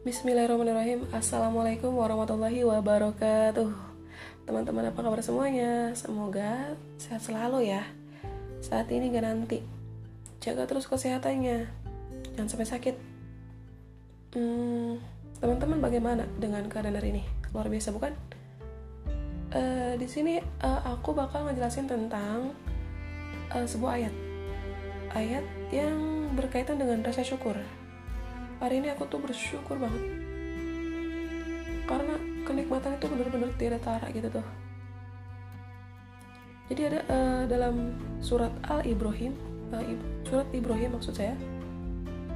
Bismillahirrahmanirrahim. Assalamualaikum warahmatullahi wabarakatuh. Teman-teman apa kabar semuanya? Semoga sehat selalu ya. Saat ini gak nanti. Jaga terus kesehatannya. Jangan sampai sakit. Hmm, Teman-teman bagaimana dengan keadaan hari ini? Luar biasa bukan? Uh, di sini uh, aku bakal ngejelasin tentang uh, sebuah ayat. Ayat yang berkaitan dengan rasa syukur hari ini aku tuh bersyukur banget. Karena kenikmatan itu benar-benar tiada tara gitu tuh. Jadi ada uh, dalam surat Al Ibrahim uh, surat Ibrahim maksud saya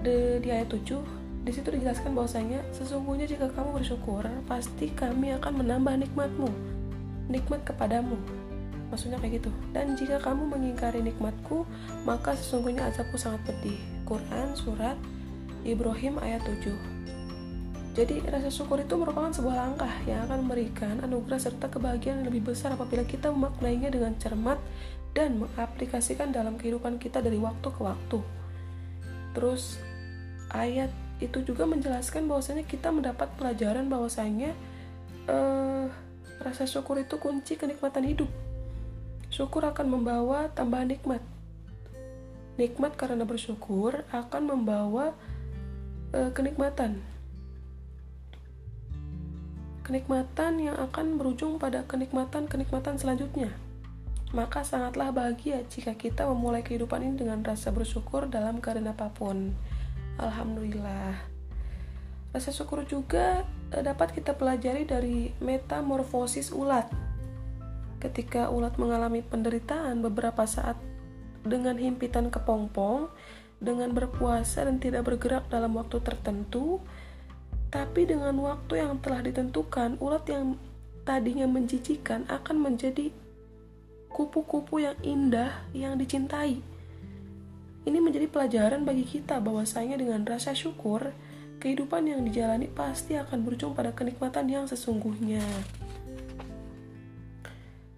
di, di ayat 7 di situ dijelaskan bahwasanya sesungguhnya jika kamu bersyukur pasti kami akan menambah nikmatmu nikmat kepadamu. Maksudnya kayak gitu. Dan jika kamu mengingkari nikmatku maka sesungguhnya azabku sangat pedih. Quran surat Ibrahim ayat 7. Jadi rasa syukur itu merupakan sebuah langkah yang akan memberikan anugerah serta kebahagiaan yang lebih besar apabila kita memaknainya dengan cermat dan mengaplikasikan dalam kehidupan kita dari waktu ke waktu. Terus ayat itu juga menjelaskan bahwasanya kita mendapat pelajaran bahwasanya uh, rasa syukur itu kunci kenikmatan hidup. Syukur akan membawa tambahan nikmat. Nikmat karena bersyukur akan membawa uh, kenikmatan. Kenikmatan yang akan berujung pada kenikmatan-kenikmatan selanjutnya. Maka sangatlah bahagia jika kita memulai kehidupan ini dengan rasa bersyukur dalam keadaan apa pun. Alhamdulillah. Rasa syukur juga uh, dapat kita pelajari dari metamorfosis ulat. Ketika ulat mengalami penderitaan beberapa saat dengan himpitan kepompong, dengan berpuasa dan tidak bergerak dalam waktu tertentu, tapi dengan waktu yang telah ditentukan, ulat yang tadinya menjijikan akan menjadi kupu-kupu yang indah yang dicintai. Ini menjadi pelajaran bagi kita bahwasanya dengan rasa syukur, kehidupan yang dijalani pasti akan berujung pada kenikmatan yang sesungguhnya.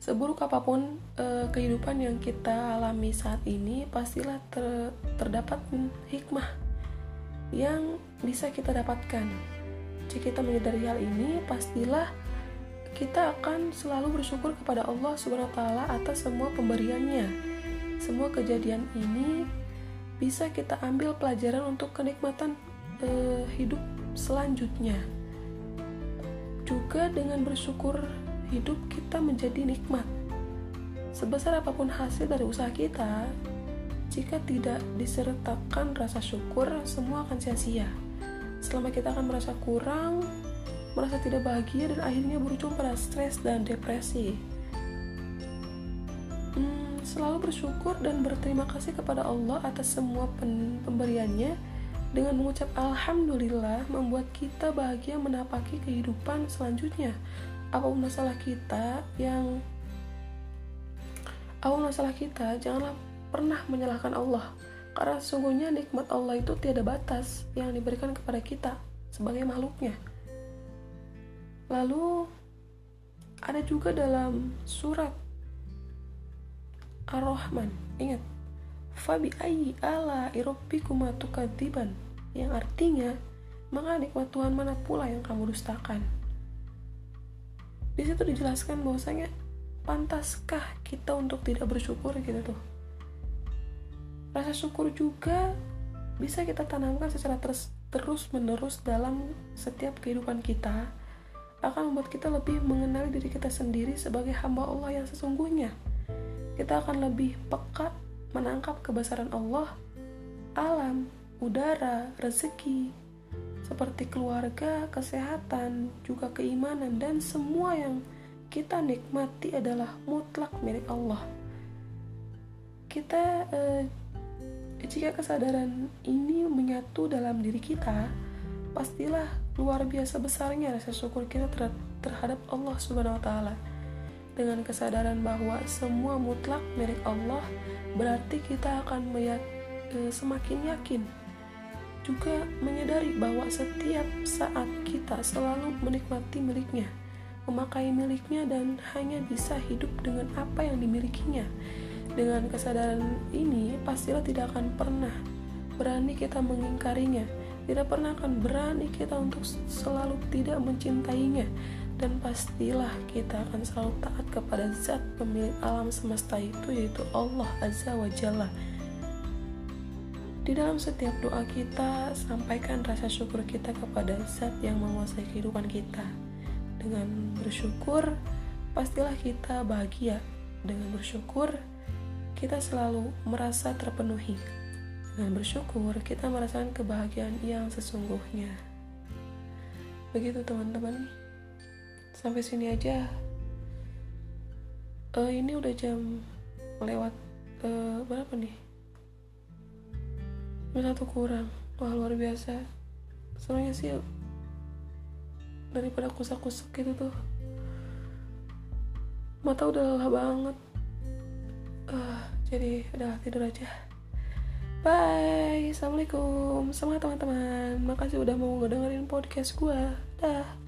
Seburuk apa pun uh, kehidupan yang kita alami saat ini, pastilah ter, terdapat hikmah yang bisa kita dapatkan. Jika kita menyadari hal ini, pastilah kita akan selalu bersyukur kepada Allah Subhanahu wa taala atas semua pemberiannya. Semua kejadian ini bisa kita ambil pelajaran untuk kenikmatan uh, hidup selanjutnya. Juga dengan bersyukur hidup kita menjadi nikmat. Sebesar apa pun hasil dari usaha kita, jika tidak disertakan rasa syukur, semua akan sia-sia. Selama kita akan merasa kurang, merasa tidak bahagia, dan akhirnya berujung pada stres dan depresi. Hmm, selalu bersyukur dan berterima kasih kepada Allah atas semua pemberiannya dengan mengucap Alhamdulillah membuat kita bahagia menapaki kehidupan selanjutnya apa pun masalah kita yang apa pun masalah kita janganlah pernah menyalahkan Allah. Karena sesungguhnya nikmat Allah itu tiada batas yang diberikan kepada kita sebagai makhluknya. Lalu ada juga dalam surat Ar-Rahman ingat Fabi ayyi ala tukadziban yang artinya maka nikmat Tuhan mana pula yang kamu dustakan di situ dijelaskan bahwasanya pantaskah kita untuk tidak bersyukur? Gitu tuh. Rasa syukur juga bisa kita tanamkan secara terus terus menerus dalam setiap kehidupan kita akan membuat kita lebih mengenali diri kita sendiri sebagai hamba Allah yang sesungguhnya. Kita akan lebih peka menangkap kebesaran Allah alam udara rezeki seperti keluarga, kesehatan, juga keimanan, dan semua yang kita nikmati adalah mutlak milik Allah. Kita, eh, jika kesadaran ini menyatu dalam diri kita, pastilah luar biasa besarnya rasa syukur kita terhadap Allah Subhanahu wa Ta'ala. Dengan kesadaran bahwa semua mutlak milik Allah, berarti kita akan eh, semakin yakin juga menyadari bahwa setiap saat kita selalu menikmati miliknya, memakai miliknya dan hanya bisa hidup dengan apa yang dimilikinya. Dengan kesadaran ini, pastilah tidak akan pernah berani kita mengingkarinya. Tidak pernah akan berani kita untuk selalu tidak mencintainya. Dan pastilah kita akan selalu taat kepada zat pemilik alam semesta itu yaitu Allah Azza wa Jalla di dalam setiap doa kita, sampaikan rasa syukur kita kepada zat yang menguasai kehidupan kita. Dengan bersyukur, pastilah kita bahagia. Dengan bersyukur, kita selalu merasa terpenuhi. Dengan bersyukur, kita merasakan kebahagiaan yang sesungguhnya. Begitu teman-teman. Sampai sini aja. Uh, ini udah jam lewat uh, berapa nih? Satu kurang. Wah luar biasa. Soalnya sih daripada kusak-kusak gitu tuh mata udah lelah banget. Uh, jadi udah tidur aja. Bye. Assalamualaikum. Semangat teman-teman. Makasih udah mau ngedengerin podcast gue dah